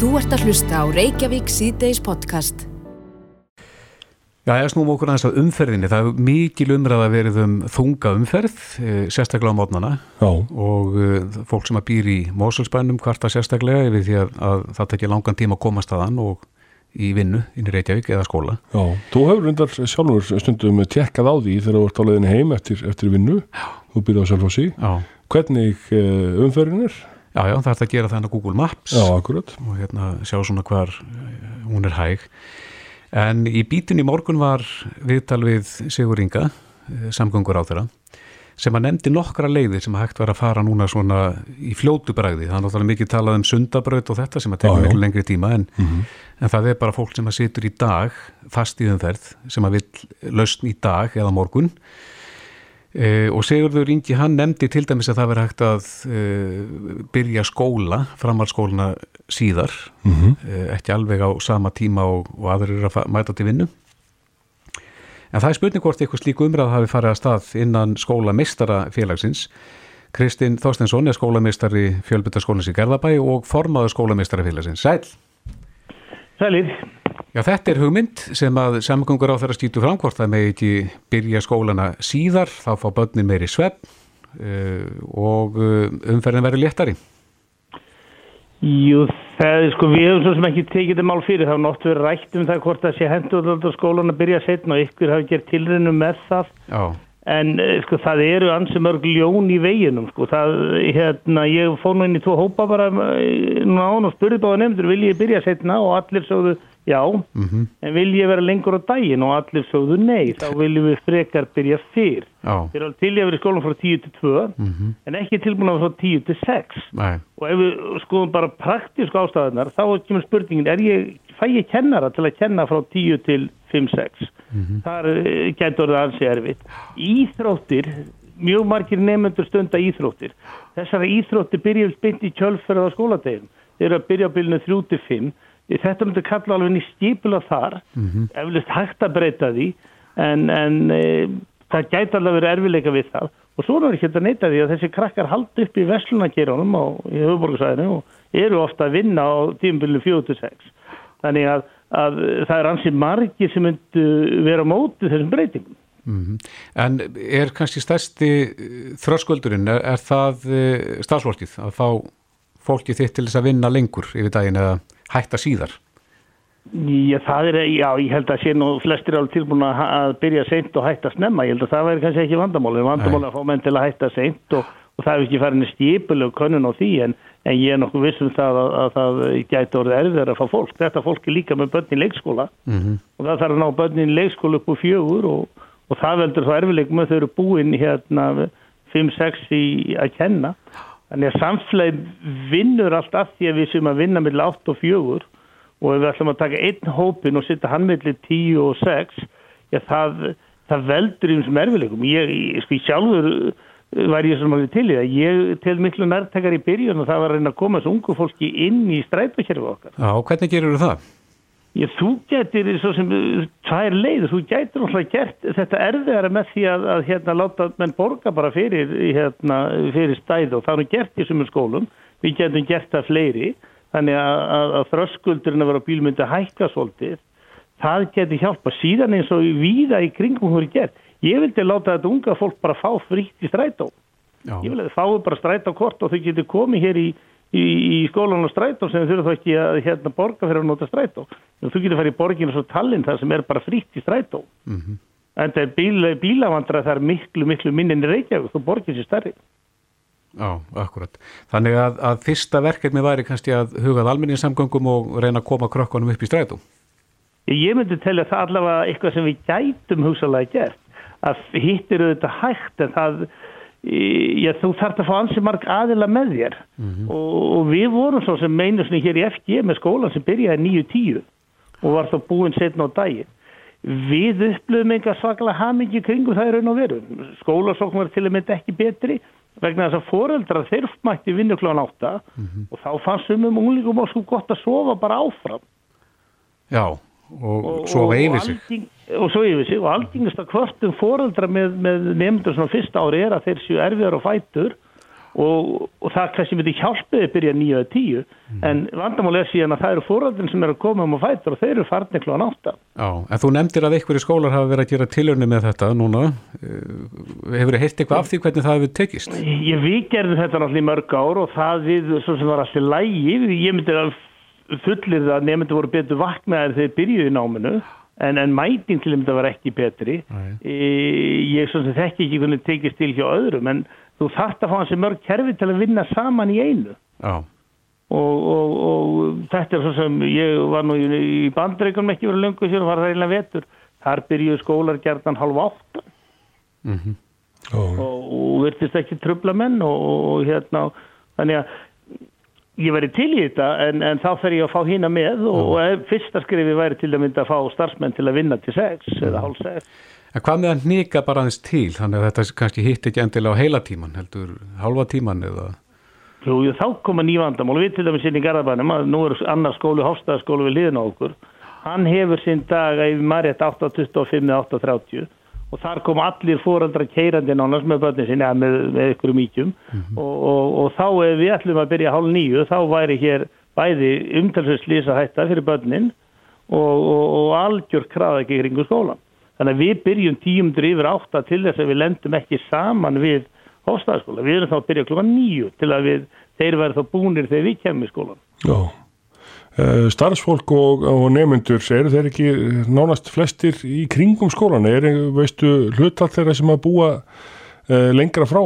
Þú ert að hlusta á Reykjavík síðdeis podcast. Já, ég snúm okkur aðeins á umferðinni. Það er mikil umræða verið um þunga umferð, eh, sérstaklega á mótnana Já, og uh, fólk sem að býr í Mósulsbænum kvarta sérstaklega yfir því að, að það tekja langan tíma að komast að hann og í vinnu inn í Reykjavík eða skóla. já. Þú hefur reyndar sjálfur stundum tekkað á því þegar þú ert á leiðinni heim eftir, eftir vinnu. Já. Þú byrjaði á Selfossi. Já, Hvernig uh, umferðin er? Já, já það er að gera þannig á Google Maps Já, og hérna sjá svona hvar eh, hún er hæg. En í bítun í morgun var viðtal við Sigur Inga, samgöngur á þeirra, sem að nefndi nokkra leiðir sem að hægt var að fara núna svona í fljótu bræði. Það er náttúrulega mikið talað um sundabraut og þetta sem að tekja miklu lengri tíma en, en það er bara fólk sem að situr í dag fast í umferð sem að vill lausn í dag eða morgun e, og Sigurður Ingi hann nefndi til dæmis að það veri hægt að e, byrja skóla, framhaldsskóluna síðar. Mm e, ekki alveg á sama tíma og, og aðrir eru að mæta til vinnu. En það er spurning hvort eitthvað slíku umræð hafi farið að stað innan skólameistara félagsins Kristinn Þorstensson er skólameistari fjölbyttaskólans í Gerðabæ og formaður skólameistara félagsins Sæl! Sælir, Já, þetta er hugmynd sem að samgöngur á þeirra skýtu fram hvort það með ekki byrja skólana síðar, þá fá börnin meiri svepp uh, og uh, umferðin verður léttari. jú, það er sko, við hefum svo sem ekki tekið þetta mál fyrir, það er nátt verið rætt um það hvort það sé hendur alltaf skólan að byrja setna og ykkur hafi gert tilrinu með það, Já, en eh, sko það eru ansi mörg ljón í veginum, sko, það, hérna, ég fór nú inn í tvo hópa bara eh, núna án og spurði báða nefndur, vil ég byrja setna og allir sögðu já, mhm, en vil ég vera lengur á daginn og allir sögðu nei, þá viljum við frekar byrja fyrr. já, Þeir eru alveg til ég að vera í skólan frá 10 til 2, mhm, en ekki tilbúin að vera frá 10 til 6. nei, Og ef við skoðum bara praktísku ástæðunar, þá kemur spurningin, er ég, fæ ég kennara til að kenna frá 10 til 5-6? Þar eh, gæti orðið ansi erfitt. Íþróttir, mjög margir nefnendur stunda íþróttir. Þessara íþróttir byrja beint í kjölferð á skóladegum. Þeir eru að byrja á bylunu 3 til 5. Þetta myndi kalla alveg í skipula þar, eflust hægt að breyta því, en, en e, það gæti alveg verið erfileika við það. Og svo er ekki þetta neita því að þessi krakkar haldi upp í veslunarkerunum á í höfuborgarsæðinu og eru ofta að vinna á tímabilinu 4-6. Þannig að, að það er ansið margir sem myndu vera á móti þessum breytingum. mhm. En er kannski stærsti þröskuldurinn, er, er það uh, stafsfólkið að fá fólki þitt til þess að vinna lengur yfir daginn eða hætta síðar? Já, það er, já, ég held að sé nú flestir alveg tilbúin að, byrja seint og hætta snemma. Ég held að það væri kannski ekki vandamáli. Vandamáli að fá menn til að hætta seint og, og það er ekki farin í stipulegu könnun á því en, en ég er nokkuð viss um það að, að það gæti orðið erfiðar að fá fólk. Þetta fólk er líka með börn í leikskóla Mhm, og það þarf að ná börnin leikskóla upp úr fjögur og, og það veldur þá erfiðleikum að þau eru búin hérna 5-6 í að kenna. Þannig að samfélagi vinnur allt af því að við sem að vinna með 8 og 4 og ef við ætlum að taka einn hópin og setja hann mellir 10 og 6 já, það, það veldur um sem erfileikum. Ég, ég sko, sjálfur uh, var ég sem að til í það. Ég tel miklu nærtekar í byrjun og það var að reyna að koma þessu ungu fólki inn í strætókerfi okkar. Já, hvernig gerur það? Ég, þú getur svo sem uh, tvær leiður, þú getur náttúrulega gert þetta erfiðara með því að, að hérna, láta menn borga bara fyrir, hérna, fyrir stæð og það er nú gert í sumum skólum, við getum gert það fleiri, þannig að, að, að þröskuldurinn að vera bílmyndi að hækka svolítið, það getur hjálpa síðan eins og víða í kringum hún er gert. Ég vildi láta þetta unga fólk bara fá frítt í strætó. Já, Ég vil að þið fáið bara strætókort og þau getur komið hér í, í, í skólan og strætó sem þau þurfa þá ekki að hérna, borga fyrir að nota strætó. En þú getur farið í borginu svo tallinn þar sem er bara frítt í strætó. mhm, En það er bíl, bílavandra það er miklu, miklu minni en í Reykjavík, þú borgir sér stærri. já, akkurat. Þannig að, að fyrsta verkefni væri kannski að hugað almenningssamgöngum og reyna að koma krökkunum upp í strætó. Ég myndi telja það allavega eitthvað sem við gætum hugsalega gert. Að hittir auðvitað hægt en það, já, þú þarf að fá ansi marg aðila með þér. og, og við vorum svo sem meinu svona hér í FG með skólan sem byrjaði 9-10 og var þá búinn setna á daginn. Við upplöfum enga svaklega hamingi kringum það í raun og veru. Skólasókn var til að mynda ekki betri vegna þess að foreldrar þeir mætti vinnu klóðan átta og þá fannst um um unglingum og svo gott að sofa bara áfram. Já, og, sofa yfir sig. Og svo yfir sig og algengast að hvort um foreldra með, með nefndur svona fyrsta ári er að þeir séu erfiðar og fætur og, og það kannski myndi hjálpið að byrja nýja eða tíu en vandamál er síðan að það eru fóröldin sem eru að koma um að fæta og þeir eru farnir klóðan átta Já, en þú nefndir að einhverju skólar hafa verið að gera tilhörni með þetta núna. Eh, Hefur þið heilt eitthvað af því hvernig það hefur tekist? Ég við gerðum þetta náttúrulega í mörg ár og það við svo sem var alltaf lægi ég myndi að fullir það að nefndu voru betur vaknaðir þegar þeir byrjuði náminu en, en mæting til þeim var ekki betri. E, ég svo sem þekki ekki hvernig tekist til hjá öðrum en þú þarft að fá hansi mörg kerfi til að vinna saman í einu. Já, og, og, og þetta er svo sem ég var nú í, í bandreikunum ekki verið löngu sér og var það einlega vetur. Þar byrjuðu skólar gerðan halv átta. Mhm, Já, og, og virtist ekki trubla menn og, og hérna. Þannig að ég væri til í þetta en, en þá fer ég að fá hína með og, og fyrsta skrifi væri til að mynda að fá starfsmenn til að vinna til sex eða hálf sex. En hvað með að hnika bara aðeins til, þannig að þetta kannski hitt ekki endilega á heila tíman, heldur halva tíman eða... Jú, þá koma nývandamál við til dæmis inn í Garðabænum að nú er annar skóli, Hofstæðaskóli við liðin á okkur. Hann hefur sinn dag að yfir margætt 8.25 eða 8.30 og þar kom allir fóraldra keirandi nánast með börnin sinni eða með, með ykkur mítjum og, og, og þá ef við ætlum að byrja hálf nýju þá væri hér bæði umtalsins lýsa hætta fyrir börnin og, og, og algjör kraða ekki kringu skólan. Þannig að við byrjum tíumdur yfir átta til þess að við lendum ekki saman við hóstaðaskóla. Við erum þá að byrja klokkan nýju til að við, þeir verður þá búnir þegar við kemum í skólan. já. Uh, starfsfólk og, og nefnendur, eru þeir ekki nánast flestir í kringum skólan? Er, veistu, hlutall þeirra sem að búa uh, lengra frá?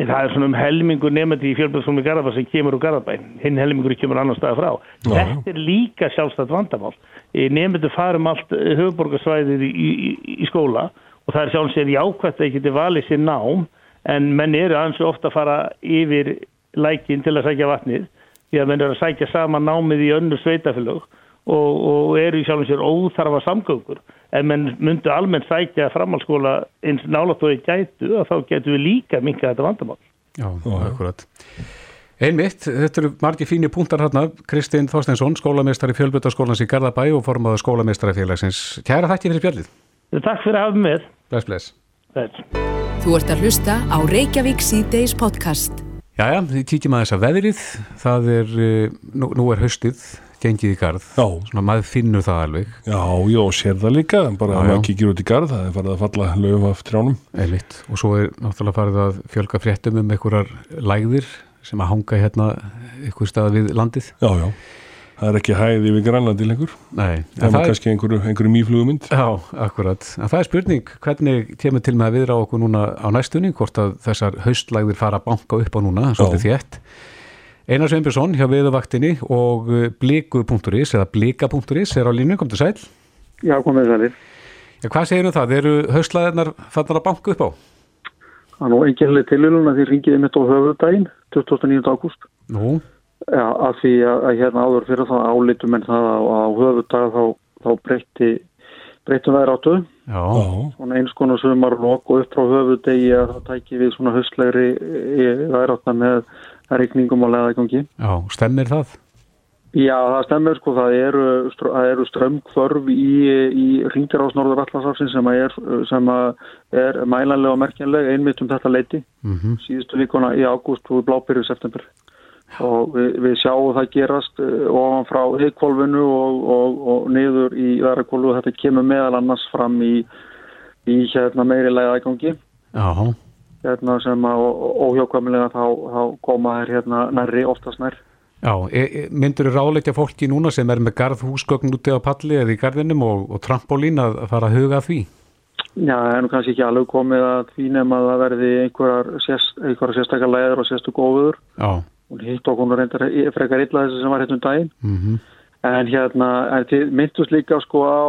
Það er svona um helmingur nefndi í fjölbjörnsfólmi Garðabæ sem kemur úr Garðabæ. Hinn helmingur kemur annar staða frá. Já. Þetta er líka sjálfstætt vandamál. Nefndu farum allt höfuborgarsvæðið í, í, í skóla og það er sjálfs sér jákvæmt að ekki til valið sér nám en menn eru aðeins ofta að fara yfir lækin til að sækja vatnið því að menn eru að sækja sama námið í önnur sveitafélög og, og eru í sjálfum sér óþarfa samgöngur en menn myndu almennt sækja framhalskóla eins nálat og í gætu og þá getum við líka minka þetta vandamál. Já, akkurat. Einmitt, þetta eru margi fínir punktar hérna, Kristinn Þorsteinsson, skólameistari fjölbutaskólans í Garðabæ og formaður skólameistarafélagsins. Kæra þakki fyrir spjallið. Takk fyrir að hafa með. Bless, bless. Þess. Þú ert að hlusta á Reykjavík C-Days podcast. Jæja, við kíkjum að þess að veðrið, það er, eh, nú, nú er haustið, gengið í garð, Já. svona maður finnur það alveg, Já, já, sér það líka, bara Já, að maður kíkir út í garð, það er farið að falla löf af trjánum. einmitt, og svo er náttúrulega farið að fjölga fréttum um einhverjar lægðir sem að hanga hérna einhver stað við landið. Já, já, það er ekki hæði við grænlandi lengur, Nei, það er það er, kannski einhverju, einhverju mýflugumynd. já, akkurat, en það er spurning hvernig kemur til með að viðra okkur núna á næstunni, hvort að þessar haustlægðir fara að banka upp á núna, svolítið þétt. Einar Sveinbjörnsson hjá viðuvaktinni og bliku.is eða blika.is er á línu, kom til sæl. Já, komið sælir. Já, hvað segir um það? Eru haustlæðirnar fannar að banka upp á? Það er nú enginlega tilvílun að því ringiði mitt á höfudaginn, 29. ágúst. Nú, að því að, að hérna áður fyrir það álitum en það að á höfudag þá, þá breytti breytum þær áttu. Svona eins konar sumarlokk og upp frá höfudegi að það tæki við svona höstlegri þær áttu með regningum og leðagangi. já, stemmir það? Já, það stemmer sko, það eru, eru strömmkvörf í, í ringir ás norður allasafsin sem að er, sem að er mælanlega og merkjanlega einmitt um þetta leiti. Mm síðustu vikuna í ágúst og blábyrju september og við, við sjáum það gerast eh, ofan frá heikvolfinu og, og, og niður í verðarkólu og þetta kemur meðal annars fram í, í hérna meiri læðagangi Já, hérna sem að óhjókvæmlega þá, þá koma þær hérna nærri oftast nær. Já, e, e, myndur þú ráleikja fólki núna sem er með garðhúsgögn úti á palli eða í garðinum og, og trampolín að fara að huga því? Já, það er nú kannski ekki alveg komið að því nema að það verði einhverjar, sérst, einhverjar sérstakar læður og sérstu góður Já, og hitt okkur nú reyndar frekar illa þessi sem var hérna um daginn. En hérna, en þið myndust líka sko á,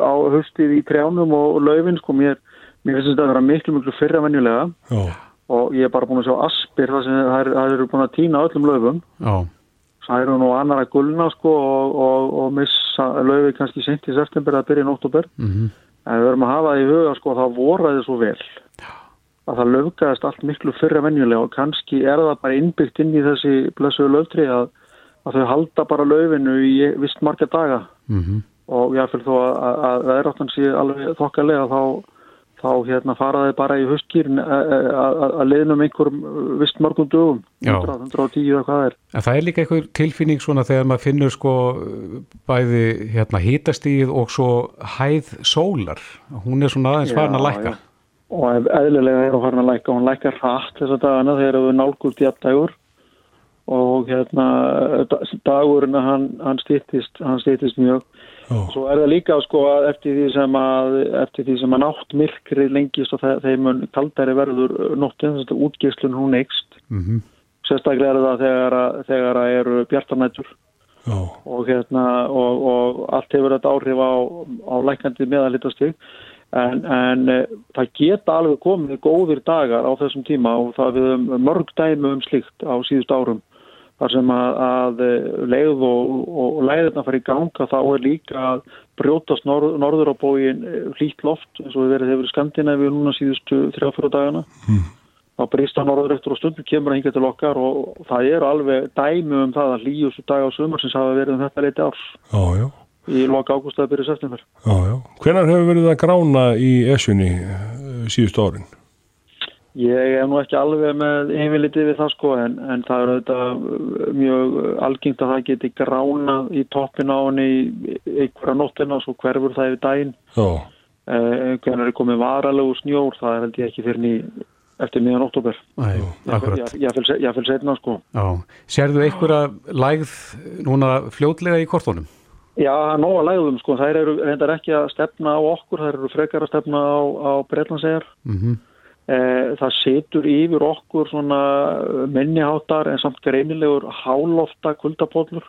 á höstið í trjánum og, og laufin sko, mér, mér finnst þetta að vera miklu, miklu fyrra venjulega. Já, og ég er bara búin að sjá aspir þar sem það er- eru búin að týna öllum laufum. já, Það eru nú annar að gulna sko og, og, og missa laufi kannski sent í september að byrja í nóttúber. mhm, En við verðum að hafa það í huga sko að það voraði svo vel að það löfgaðist allt miklu fyrra venjulega og kannski er það bara innbyggt inn í þessi blessuðu löftri að, að þau halda bara laufinu í vist marga daga mhm, og jáfnvel þó að, að veðráttan sé alveg þokkalega þá, þá hérna faraði bara í höstkýrin að leiðnum einhverjum vist mörgum dögum, 100, 110 eða hvað er. En það er líka einhver tilfinning svona þegar maður finnur sko bæði hérna hítastíð og svo hæð sólar, hún er svona aðeins farin að lækka. Já. Og eðlilega er hún farin að lækka, hún lækkar hratt þess að dagana þegar við nálgult í aftægur og hérna dagurinn hann, hann stýttist hann stýttist mjög oh. svo er það líka sko að eftir því sem að eftir því sem að nátt myrkri lengist og þeim kaldæri verður nóttin, þetta útgíslun hún eikst mm -hmm. sérstaklega er það þegar að, þegar að eru bjartanættur oh. og hérna og, og allt hefur þetta áhrif á, á lækandi meðalittastig En, en e, það geta alveg komið góðir dagar á þessum tíma og það við mörg dæmi um slikt á síðust árum þar sem að, að eh, leið og, og leiðirna fara í ganga þá er líka að brjótast norð, norður á bógin eh, hlýtt loft eins og við verðum hefur Skandinavíu núna síðustu þrjáfjóru dagana mm. þá brýst það norður eftir og stundur kemur að hinga til okkar og það eru alveg dæmi um það að hlýjustu dag á sumar sem hafa verið um þetta leiti árs já, já. Í loka ágúst að byrja september Hvenar hefur verið að grána í esjunni eh, síðustu árin? Ég er nú ekki alveg með einfélitið við það sko en, en það er auðvitað mjög algengt að það geti gránað í toppin á henni einhverja nóttina og svo hverfur það yfir daginn. Eh, hvernig er komið varalegu snjór það held ég ekki fyrir ný eftir miðan oktober. Ég fylg setna sko. Já. Serðu einhverja lægð núna fljótlega í kortónum? Já, það er nóga lægðum sko. Það eru reyndar ekki að stefna á okkur, það eru frekar að stefna á, á Breitlandsegar. Mm Eh, það setur yfir okkur svona minniháttar en samt greinilegur hálofta kuldapóllur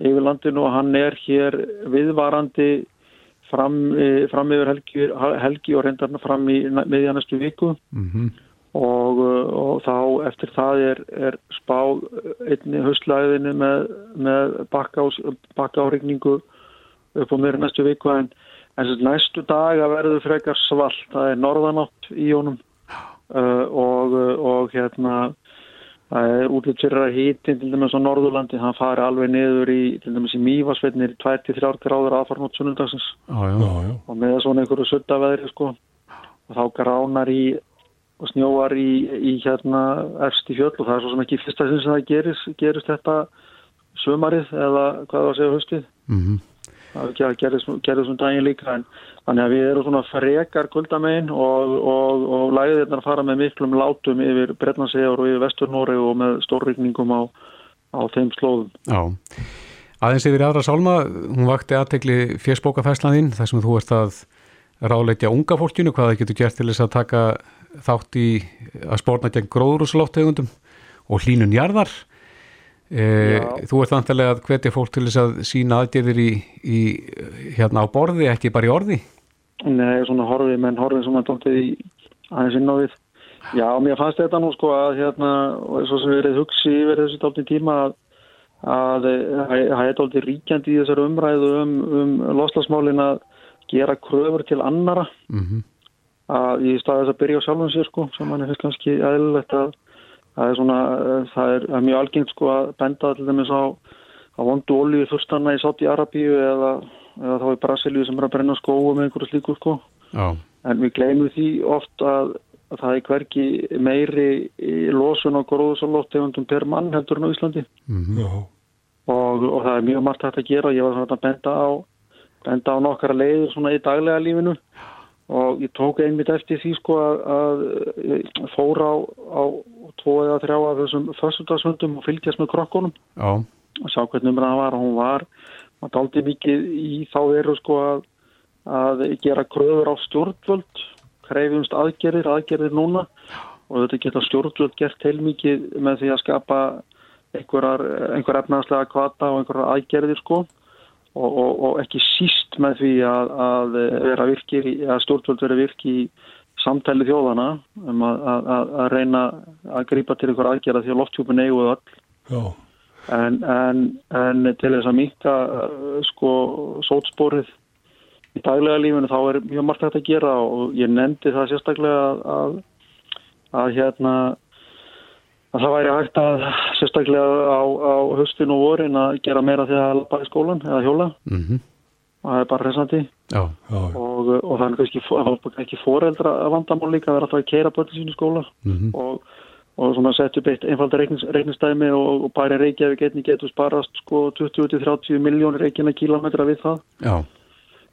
yfir landinu og hann er hér viðvarandi fram, eh, fram yfir helgi, helgi og reyndarna fram í miðjanastu viku mm -hmm. Og, og þá eftir það er, er spá einni höstlæðinu með, með bakkáringningu upp á meira næstu viku. En En að næstu daga verður frekar svalt, það er norðanátt í jónum uh, og, uh, og hérna það er útlýtt fyrir að hýttin til dæmis á Norðurlandi, það fari alveg niður í til dæmis í Mývasveitnir í 23 gráður aðfarnótt sunnundagsins og með svona einhverju suttaveðri sko. Og þá gránar í og snjóar í, í hérna erst í fjöll og það er svo sem ekki fyrsta sem það gerist, gerist þetta sömarið eða hvað það var að segja höstið. Mm það gerði svona daginn líka en þannig að við erum svona frekar kuldamegin og, og, og læðið þetta að fara með miklum látum yfir Bretlandssegur og yfir Vesturnóri og með stórrygningum á, á þeim slóðum. Já, aðeins yfir aðra sálma, hún vakti aðtegli fjersbókafæslaðinn þar sem þú ert að ráleitja unga fólkinu, hvað það getur gert til þess að taka þátt í að spórna gegn gróðrúslóttegundum og hlínun jarðar E, þú ert vantilega að hvetja fólk til þess að sína aðgerðir í, í hérna á borði, ekki bara í orði? Nei, svona horfið, menn horfið sem að tóktið í aðeins inn á við. Já, mér fannst þetta nú sko að hérna, svo sem við erum hugsi yfir þessu tólti tíma að að það er tólti ríkjandi í þessar umræðu um, um loslasmálin að gera kröfur til annara mm -hmm. Að í staðis að byrja á sjálfum sér sko, sem mann er fyrst kannski aðlilegt að það er svona, eh, það er, það er mjög algengt sko að benda til dæmis á, á vondu olíu þurstanna í Sáti-Arabíu eða, eða þá í Brasilíu sem er að brenna skóu með einhverju slíku sko. Já. En við gleymum því oft að, að það er hverki meiri losun á gróðusalóttegundum per mann heldur en á Íslandi. Mm -hmm. og, og það er mjög margt hægt að gera og ég var svona að benda á, benda á nokkara leiður svona í daglega lífinu. Já og ég tók einmitt eftir því sko að, að fóra á, á tvo eða þrjá af þessum fyrstutarsvöndum og fylgjast með krokkunum Já. og sá hvernig umræðan var og hún var. Maður daldi mikið í þá veru sko að, að gera kröður á stjórnvöld. Krefjumst aðgerðir, aðgerðir núna. Og þetta geta stjórnvöld gert heilmikið með því að skapa einhver efnaðslega kvata og einhverjar aðgerðir sko og, og, og ekki síst með því að, að vera virkir, að stjórnvöld vera virki í samtæli þjóðana um að, að, að reyna að grýpa til einhver aðgerða því að lofthjúpin eiguð all en, en, en til þess að mýta sko sótsporið í daglega lífinu þá er mjög margt hægt að gera og ég nefndi það sérstaklega að hérna að það væri hægt að sérstaklega á, á höstin og vorin að gera meira því að lappa í skólan eða hjóla. Mm -hmm. og það er bara resandi. Já, Já, og, og það er kannski ekki foreldra vandamál líka að vera alltaf að keira börnum sínu í skóla. Mhm. og, og svona sett upp eitt einfalda reiknistæmi og, og bæri Reykjavík einnig getur sparast sko 20-30 miljónir reikina kílometra við það. Já,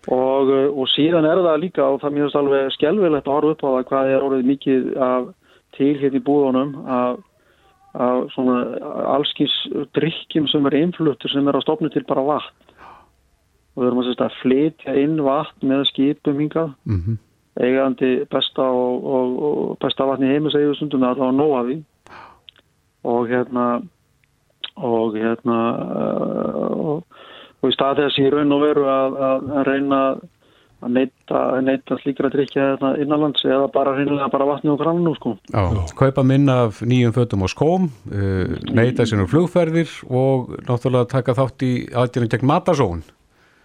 og, uh, og síðan er það líka og það mjög alveg skelvilegt að horfa upp á það hvað er orðið mikið af til hérna í búðunum af, af svona allskins drikkjum sem er innfluttur sem er á stofnu til bara vatn. Og við erum að, að flytja inn vatn með skipum hingað. Mhm, eigandi besta og, og, og besta vatn í heimi segju stundum með allavega nóg af því og hérna og hérna og, og í stað þess í raun og veru að, að, að reyna að neyta, neyta slíkra drikja hérna innanlands eða bara bara vatni og grannum sko. já. Kaupa minna af nýjum fötum og skóm, uh, neyta sér um flugferðir og náttúrulega taka þátt í aðgjörnum gegn matasón.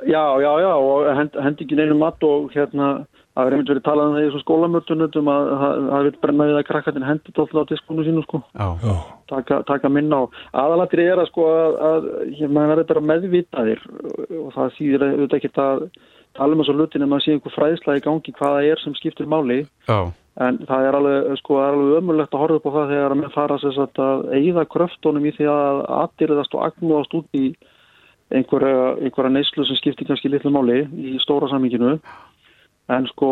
Já, já, já og hend, hendi ekki neinu mat og hérna það er einmitt verið talað um það í svo skólamörtunum að það vil brenna við að krakkarnir hendi tótt á diskonu sínu sko. Já, já, taka, taka minna á. Aðalatri er að sko að, að hér, maður verður bara meðvitaðir og það þýðir auðvitað ekki að tala um þessu lutin en maður sé einhver fræðsla í gangi hvaða er sem skiptir máli. Já, en það er alveg, sko, er alveg ömulegt að horfa upp á það þegar að menn fara satt að eigða kröftunum í því að aðdýrðast og agnúast út í einhverja, einhverja neyslu sem skiptir kannski litlu máli í stóra saminginu en sko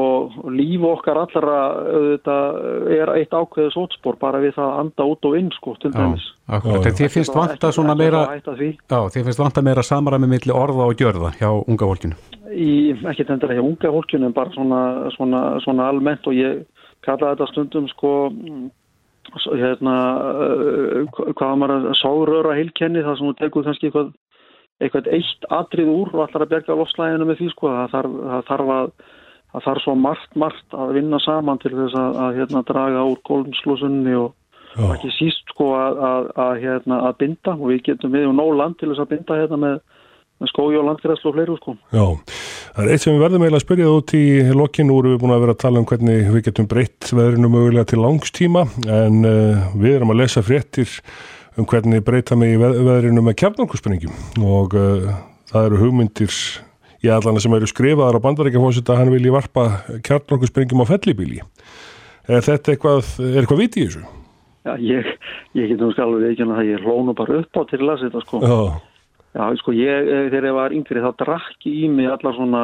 líf okkar allra auðvitað er eitt ákveðið sótspor bara við það að anda út og inn sko til dæmis. Þið finnst vanta svona meira, að já, þið finnst vanta meira samræmi milli orða og gjörða hjá unga fólkinu. í, ekki tendur ekki unga fólkinu en bara svona, svona, svona almennt og ég kalla þetta stundum sko hérna uh, hvað maður að sáröra heilkenni það sem þú tekur kannski eitthvað eitthvað eitt atrið úr og allar að berga lofslæginu með því sko það þarf, það þarf að það þarf svo margt, margt að vinna saman til þess að, að hérna draga úr kólumslúsunni og já, ekki síst sko að, að, að, hérna, að binda. Og við getum við um nóg land til þess að binda hérna með, með skói og landgræslu og fleiru sko. Já. Það er eitt sem við verðum eiginlega að spyrja það út í lokin úr. Við búin að vera að tala um hvernig við getum breytt veðrinu mögulega til langstíma en uh, við erum að lesa fréttir um hvernig breyta veð veðrinu með kjarnangusprengjum og uh, það eru hugmyndir í allana sem eru skrifaðar á bandarækjafósita hann vilji varpa kjarnangusprengjum á fellibíli. Er þetta eitthvað, er eitthvað viti í þessu? Já, ég, ég getum alveg ekki að það ég hlónu bara upp á til að lasa þetta sko. Já, Já, sko, ég, eh, þegar ég var yngri þá drakk í mig allar svona,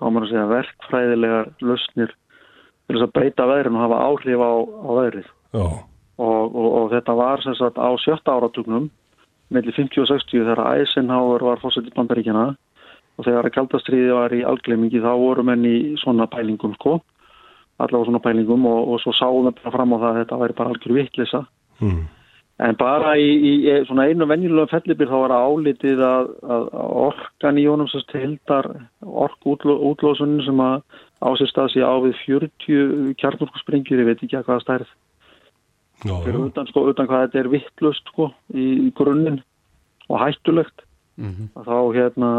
hvað maður að segja, verkfræðilegar lausnir til þess að breyta veðrinu og hafa áhrif á, á veðrið. já, Og, og, og þetta var sem sagt á sjötta áratugnum, mellir 50 og 60 þegar Eisenhower var fórsett í bandaríkjana og þegar að kaldastriði var í algleimingi þá voru menn í svona pælingum sko, allavega svona pælingum og, og svo sáum við bara fram á það að þetta væri bara algjör vittlisa. mm, En bara í, í svona einu venjulegum fellibir þá var álitið að, að, orkan í honum sem hildar ork útlósunum sem að ásist að sé á við 40 kjarnorkusprengjur, ég veit ekki að hvaða stærð. Fyrir utan, sko, utan hvað þetta er vittlust sko, í, í grunninn og hættulegt Mhm. að þá hérna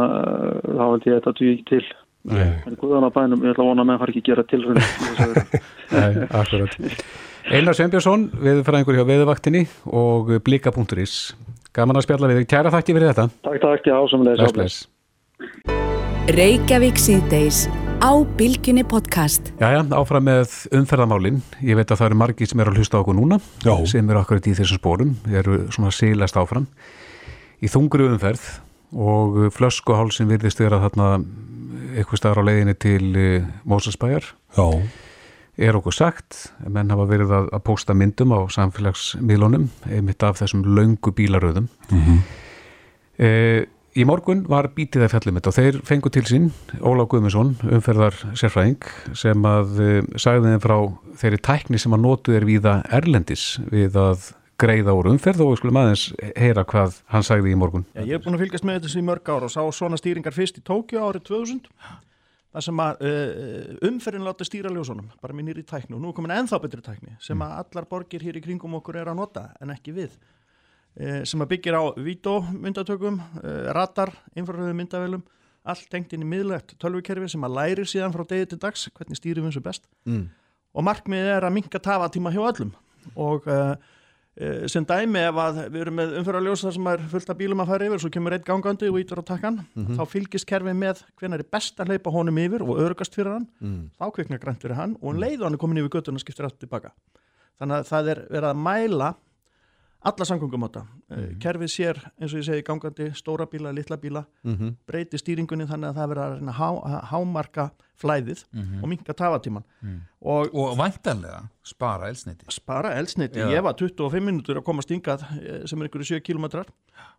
þá held ég að þetta ekki til nei, en guðan á bænum, ég ætla að vona að menn fari ekki að gera tilrönd Nei, akkurat. Einar Sveinbjörnsson, veðurfræðingur hjá veðurvaktinni og blika.is. Gaman að spjalla við þig. Kæra þakki fyrir þetta. Takk, takk, já, bless. Reykjavík síðdeis á Bilginni podcast. Jæja, áfram með umferðamálin. Ég veit að það eru margir sem eru að hlusta á okkur núna, Já. sem eru akkurat í þessum spórum, eru svona sílast áfram. Í þungri umferð og flöskuhálsin virðist vera þarna eitthvað staðar á leiðinni til Mósasbæjar. já, Er okkur sagt, menn hafa verið að, að posta myndum á samfélagsmiðlunum, einmitt af þessum löngu bílaröðum. mhm, E, í morgun var bítið að fjallum þetta og þeir fengu til sín Óla Guðmundsson, umferðar sérfræðing sem að e, sagði þeim frá þeirri tækni sem að notu er víða erlendis við að greiða úr umferð og við skulum aðeins heyra hvað hann sagði í morgun. Já, ég er búin að fylgjast með þessu í mörg ár og sá svona stýringar fyrst í Tókjó árið 2000 þar sem að uh, umferðin láta stýra ljósunum, bara með nýri tækni. Og nú er komin ennþá betri tækni sem að allar borgir hér í kringum okkur er að nota en ekki við. Uh, sem að byggir á vídómyndatökum, uh, radar, infraröðu myndavélum allt tengt inn í miðlegt tölvukerfi sem að læri síðan frá degi til dags hvernig stýrum við þessu best. Mm. og markmiðið er að minka tafatíma hjá öllum. Og Uh, sem dæmi ef að við erum með umfyrarljós þar sem er fullt af bílum að fara yfir svo kemur eitt gangandi og ítur á takkan þá fylgist kerfið með hvenær er best að hleypa honum yfir og örgast fyrir hann. Þá kviknar grænt fyrir hann og um leið og hann er komin yfir göttuna skiptir allt tilbaka þannig að það er verið að mæla alla samgöngumóta mm. kerfið sér eins og ég segi gangandi stóra bíla, litla bíla Mhm. breyti stýringunni þannig að það verið að há, hámarka flæðið og minka tafatíman og Og væntanlega spara elsniti. spara eldsneiti, Já. ég var 25 minútur að komast yngað sem er einhverju 7 kilometrar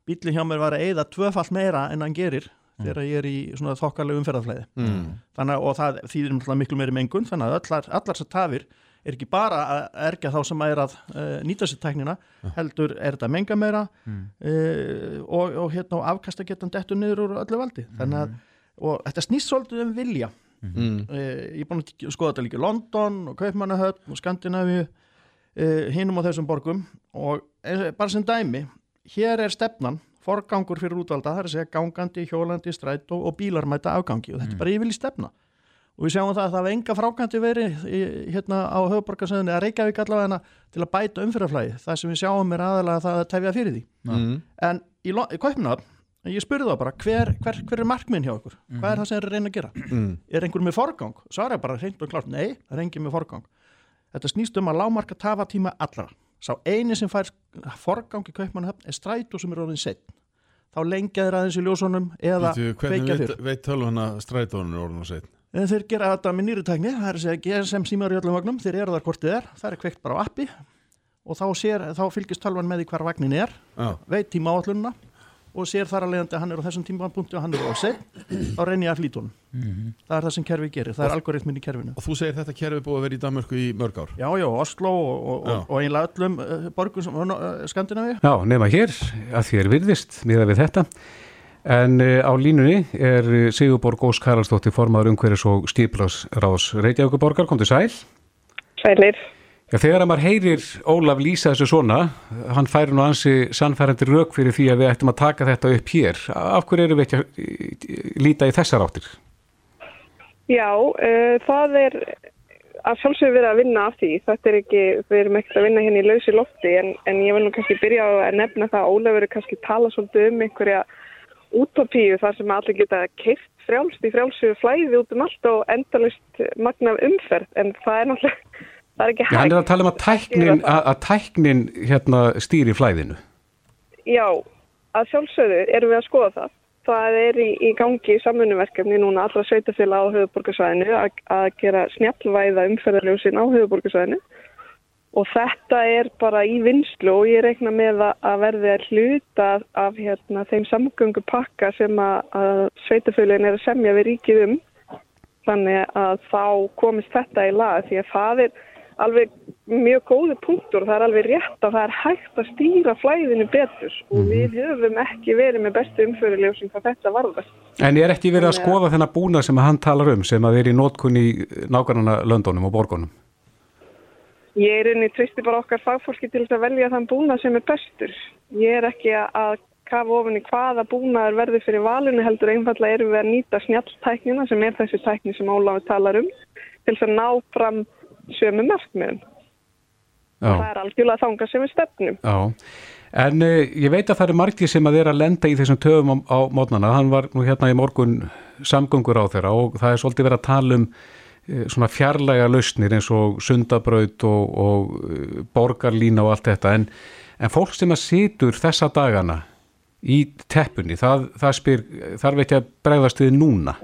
bíli hjá mér var að eyða tvöfall meira en hann gerir þegar ég er í svona þokkarlega umferðarflæði Mm. þannig að og það þýðir miklu meiri mengun þannig að allar, allar þessar tafir er ekki bara að erga þá sem er að uh, nýta sér tæknina, heldur er þetta menga meira uh, og, og hérna og afkasta getan dettur niður úr öllu valdi. Þannig að, og þetta snýst svolítið um vilja. Mm. uh, ég er búin að skoða þetta líka í London og Kaupmannahöfn og Skandinavíu uh, hinum á þessum borgum. Og bara sem dæmi hér er stefnan, forgangur fyrir útvalda það er að segja gangandi, hjólandi, strætó og bílar mæta afgangi. Og þetta er bara yfirlýst stefna og við sjáum það að það var enga frákanti verið í, hérna á höfuborgarsöðunni að Reykjavík allavega til að bæta umfyrraflæði það sem við sjáum er aðalega það að tefja fyrir því. Mm. en í, í Kaupnafn ég spurði þá bara hver, hver, hver er markminn hjá okkur? Hvað er það sem er reyna að gera? Er einhver með forgang, svara bara hreint og klárt nei, það er engin með forgang. Þetta snýst um að lámarka tafatíma allra. Sá eini sem fær forgang í Kaupmannahöfn er strætó sem er orðin seitt þá lengja þeir aðeins í ljósunum eða veit, fyrr. veit tölvuna strætónur orðin og setn? En þeir gera þetta með nýri tækni, það er að segja GSM símar í öllum vagnum, þeir eru þar hvort þið er, það er kveikt bara á appi og þá, sér, þá fylgist tölvan með því hvar vagnin er, Já, veit tíma áallununa og sér þar að leiðandi að hann er á þessum tímapunkti og hann er á seg, þá reynir ég að flýta honum. Það er það sem kerfi gerir, það er algoritmin í kerfinu. og þú segir þetta kerfi búið að vera í Danmörku í mörg ár. Já, já, Oslo og, og, Já. og, einlega öllum uh, borgum sem uh, Skandinavíu. Já, nema hér að er virðist miða við þetta. En uh, á línunni er uh, Sigurborg Ós Karalsdóttir formaður umhverjus og stíplasráðs Reykjavíkuborgar, kom til sæl. Sælir. Já, þegar að maður heyrir Ólaf lýsa þessu svona, hann færi nú ansi sannfærandi rauk fyrir því að við ættum að taka þetta upp hér. Af hverju erum við ekki að eh, líta í þessar áttir? Já, uh, það er að sjálfsögur verið að vinna af því. Þetta er ekki, við erum ekkert að vinna hérna í lausi lofti en, en ég vil nú kannski byrja að nefna það að Ólafur er kannski tala svolítið um einhverja útopíu þar sem allir geta keift frjálst í frjálsu flæði út um allt og endalist magnaf umferð en það er náttúrulega, það er ekki Já, hann er að tala um að tæknin, að, að tæknin hérna, stýri flæðinu. Já, að sjálfsögðu erum við að skoða það. Það er í, í gangi samfunnuverkefni núna allra sveitafélag á höfuborgarsvæðinu að gera snjallvæða umferðarljósin á höfuborgarsvæðinu og þetta er bara í vinslu og ég reikna með að, verði að hluta af, hérna, þeim samgöngu pakka sem að, að sveitafélagin er að semja við ríkið um þannig að þá komist þetta í lag því að það er alveg mjög góði punktur og það er alveg rétt að það er hægt að stýra flæðinu betur og við höfum ekki verið með bestu umfyrirljósing hvað þetta varðar. En er ekki verið að skoða þennan búna sem hann talar um, sem að er í nótkun í nákvæmna löndunum og borgunum? Ég er einnig tristi bara okkar fagfólki til að velja þann búna sem er bestur. Ég er ekki að kafa ofan í hvaða búnaður verður fyrir valinu heldur einfallega erum við að nýta snjalltæknina sem er þessi tækni sem Ólafur talar um til að ná fram sömu markmiðum. Það Já, er algjörlega þanga sem við stefnum. já. En uh, ég veit að það eru margir sem að er að lenda í þessum töfum á, á mótnana. Hann var nú hérna í morgun samgöngur á þeirra og það er svolítið verið að tala um svona fjarlæga lausnir eins og sundabraut og, og uh, borgarlína og allt þetta. En, en fólk sem að situr þessa dagana í teppunni, það, það spyr, þarf ekki að bregðast við núna.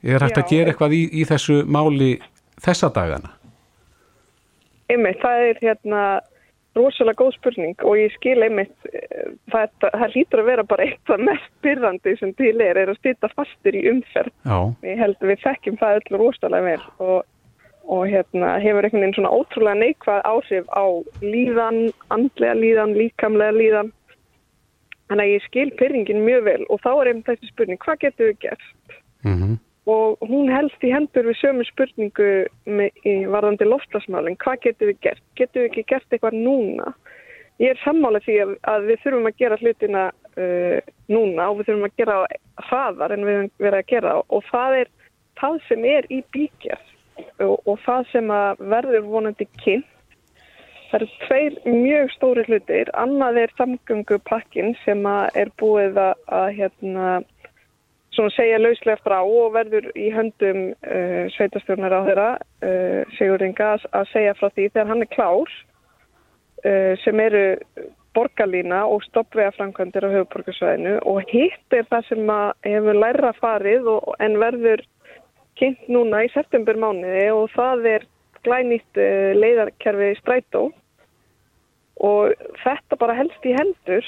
Er hægt að Já. gera eitthvað í, í þessu máli þessa dagana? Einmitt, það er hérna rosalega góð spurning og ég skil einmitt eh, það, það hlýtur að vera bara eitthvað mest byrðandi sem til er, er að stýta fastur í umferð. Já, Ég held að við þekkjum það öll rosalega vel og, og hérna hefur einhvern veginn svona ótrúlega neikvað áhrif á líðan, andlega líðan, líkamlega líðan. Þannig að ég skil pyrringin mjög vel og þá er einmitt þessi spurning, hvað getur við gert? mhm. Og hún helst í hendur við sömu spurningu með, í varðandi loftlasmálinn, hvað getum við gert? Getum við ekki gert eitthvað núna? Ég er sammála því að, að við þurfum að gera hlutina uh, núna og við þurfum að gera hraðar en við höfum verið að gera og það er það sem er í bíkjað og, og það sem verður vonandi kynnt Það eru tveir mjög stóri hlutir. Annað er samgöngupakkin sem er búið að, að hérna, svona segja lauslega frá og verður í höndum uh, sveitastjórnar á þeirra, uh, Sigur Inga, að, segja frá því þegar hann er klár uh, sem eru borgarlína og stoppvega framkvæmdir á höfuborgarsvæðinu og hitt er það sem hefur læra farið og, en verður kynnt núna í september mánuði og það er glænýtt leiðarkerfi strætó. Og þetta bara helst í hendur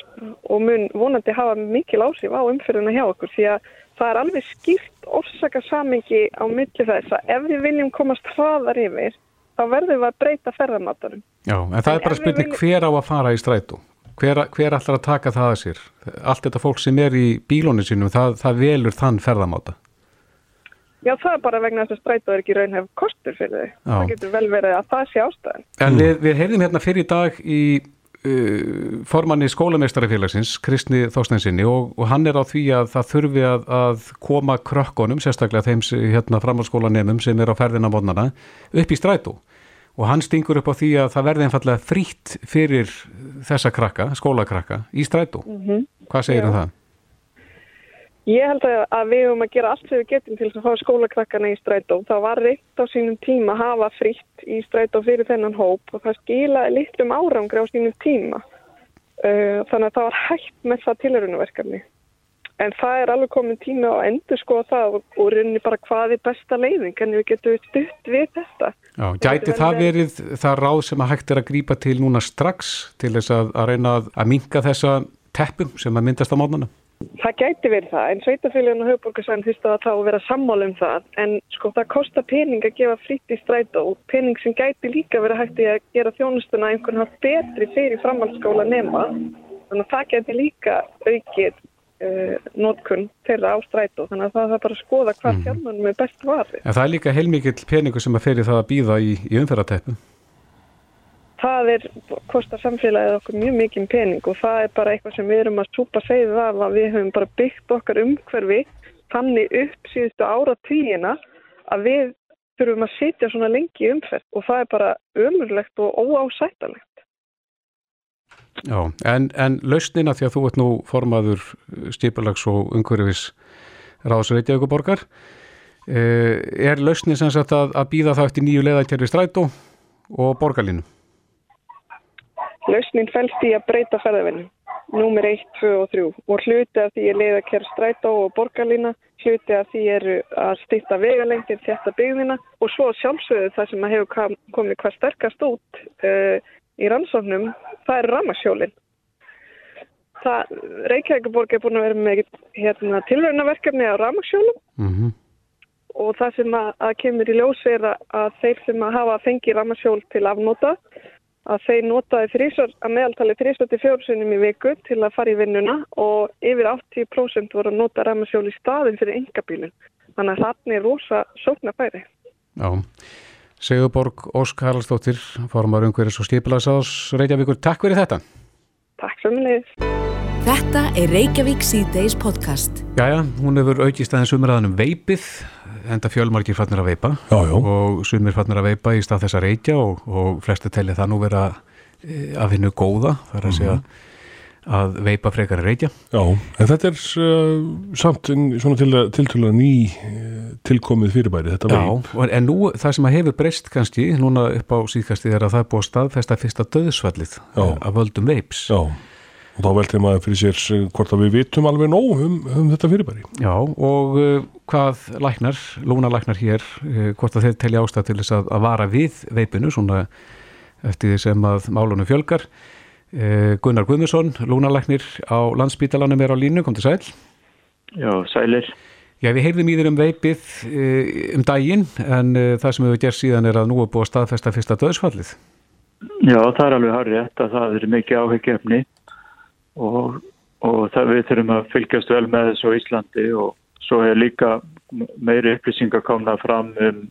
og mun vonandi hafa mikil ásif á umfyrðuna hjá okkur því að það er alveg skýrt orsakasamingi á milli þess að ef við viljum komast hraðar yfir þá verðum við að breyta ferðarmátarum. Já, en það en er bara viljum... hver á að fara í strætó? Hver, hver ætlar að taka það að sér? Allt þetta fólk sem er í bílónu sínum, það, það velur þann ferðarmáta? Já, það er bara vegna þess að strætó er ekki raunhef kostur fyrir þau. Það getur vel verið að það sé ástæðan. En við, við heyrðum hérna fyrir dag í formanni skólameistarafélagsins, Kristni Þóstensinni og, og hann er á því að það þurfi að, að koma krökkonum, sérstaklega þeim hérna framhalskólanemum sem er á ferðina mótnana, upp í strætó. Og hann stingur upp á því að það verði einfallega frýtt fyrir þessa krakka, skólakrakka, í strætó. Mm -hmm. Hvað segir um það? Ég held að við höfum að gera allt sem við getum til að fá skólakrakkana í strætó. Það var reynt á sínum tíma að hafa fritt í strætó fyrir þennan hóp og það skilaði litlum árangri á sínum tíma. Uh, þannig að það var hægt með það tilhörunaverkarni. En það er alveg komin tíma að endur skoða það og, rauninni bara hvað er besta leiðing, en við getum stutt við þetta. Já, gæti það verið það ráð sem að hægt er að grípa til núna strax til þess að, að reyna að, að minka þessa teppum sem að myndast á mótnana? Það gæti verið það, en sveitafélagin og höfuborgarsvæðin þýstu að það vera sammála um það, en sko það kostar pening að gefa fritt í strætó og pening sem gæti líka verið hægt í að gera þjónustuna einhvern veginn betri fyrir framhaldsskóla nema, þannig að það gæti líka aukið uh, nótkunn þeirra á strætó, þannig að það er bara að skoða hvað mm. fjármannum er best varfið. En það er líka heilmikill peningu sem að ferir það að býða í, í umferðarteppu það er, kostar samfélagið okkur mjög mikið pening og það er bara eitthvað sem við erum að súpa segið af að við höfum bara byggt okkar umhverfi þannig upp síðustu ára tíina að við þurfum að sitja svona lengi umferð og það er bara umurlegt og óásættalegt. Já, en, en lausnina því að þú ert nú formaður stýpalags og umhverfis ráðsreitjaðu borgar, eh, er lausnin sem sagt að, að býða það eftir nýju leðakjörfi strætó og borgarlínu? Lausnin fælst í að breyta ferðarvinni, númer 1, 2 og 3 og hluti af því er leið að kæra strætó og borgarlína, hluti af því er að stýtta vegalengtir þetta byggðina og svo sjálfsögðu það sem hefur komið hvað sterkast út uh, í rannsóknum, það er ramarsjólinn. Reykjavíkuborg er búin að vera með hérna, tilvægnaverkefni á ramarsjólum mm -hmm. og það sem að, að kemur í ljós er að, að þeir sem að hafa fengið ramarsjól til afnóta að þeir notaði þrísar, að meðaltali 34 sinum í viku til að fara í vinnuna og yfir 80% voru að nota ræmasjól í staðin fyrir yngabílun. Þannig að það er rosa sókna bæri. Já, Sigurborg Ósk Haraldsdóttir, formar umhverjus og skipilagsás Reykjavíkur, takk fyrir þetta. Takk mjög. Þetta er Reykjavík C-Days podcast. Jæja, hún hefur aukist aðeins umræðanum veipið enda fjölmarkir fannir að veipa. Já, já. og sumir fannir að veipa í stað þess að reykja og, og flestu telli það nú vera e, að finna góða þar að segja mm -hmm. að veipa frekar að reykja. Já, en þetta er uh, samt svona til, til að ný uh, tilkomið fyrirbæri þetta veip. Já, en nú það sem að hefur breyst kannski núna upp á síðkasti er að það er búið staðfesta fyrsta döðsvallið að völdum veips. Já og þá veldi maður fyrir sér eh, hvort að við vitum alveg nóg um, um þetta fyrirbæri. Já og uh, hvað læknar, lúnalæknar hér, uh, hvort að þeir telja ástæð til þess að, að vara við veipinu svona eftir því sem að málunum fjölgar. Uh, Gunnar Guðmusson, lúnalæknir á landsbítalanum er á línu, kom til sæl. Já, sælir. Já, við heyrðum í þér um veipið um daginn en það sem við gerðum síðan er að nú er búið að staðfesta fyrsta döðsfallið. Já, það er alveg harrið að það er mikið áheggjefni og, og það við þurfum að fylgjast vel með þessu á Íslandi og svo er líka meiri upplýsingar komna fram um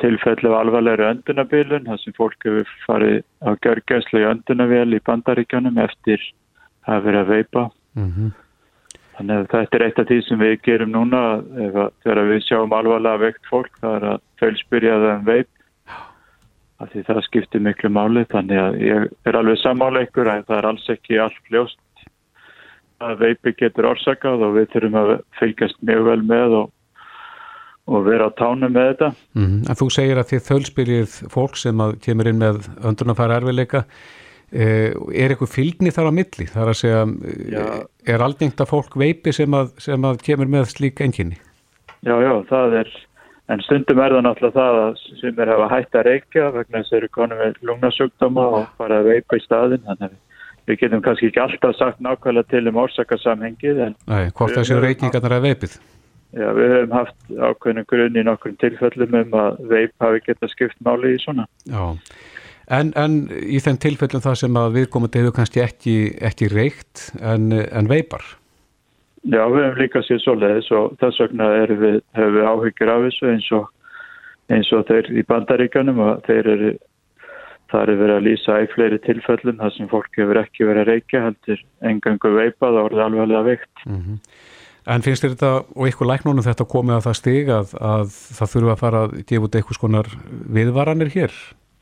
tilfellu af alvarlegri öndunabilun þar sem fólk hefur farið á görgæslu í öndunavél í bandaríkjónum eftir að vera að veipa mm -hmm. þannig að þetta er eitt af því sem við gerum núna þegar við sjáum alvarlega veikt fólk það er að þau spyrja það um veip af því það skiptir miklu máli þannig að ég er alveg sammála ykkur en það er alls ekki allt ljóst að veipi getur orsakað og við þurfum að fylgjast mjög vel með og, og vera á tánu með þetta. Mm -hmm. En þú segir að þið þölspyrjið fólk sem að kemur inn með öndunarfæra erfiðleika er eitthvað fylgni þar á milli? Það er að segja, já. er aldengt að fólk veipi sem að, sem að kemur með slík enginni? Já, já, það er En stundum er það náttúrulega það að sem er að hætta að reykja vegna þess að eru konum með lungnasugdama og fara að veipa í staðin. Þannig að við getum kannski ekki alltaf sagt nákvæmlega til um orsakasamhengið. Nei, hvort það séu reykingarnar að veipið? Já, við hefum haft ákveðinu grunn í nokkrum tilfellum um að veip hafi geta skipt máli í svona. Já, en, en í þenn tilfellum það sem að viðkomandi hefur kannski ekki, ekki reykt en, en veipar? Já, við hefum líka séð svo leiðis og þess vegna við, hefur við áhyggjur af þessu eins og, eins og þeir í bandaríkanum og þeir eru, það er verið að lýsa í fleiri tilfellum þar sem fólk hefur ekki verið að reykja heldur engangu veipað og orðið alveg veikt. Mm -hmm. En finnst þér þetta og ykkur læknónum þetta komið að það stig að, að það þurfa að fara að gefa út eitthvað skonar viðvaranir hér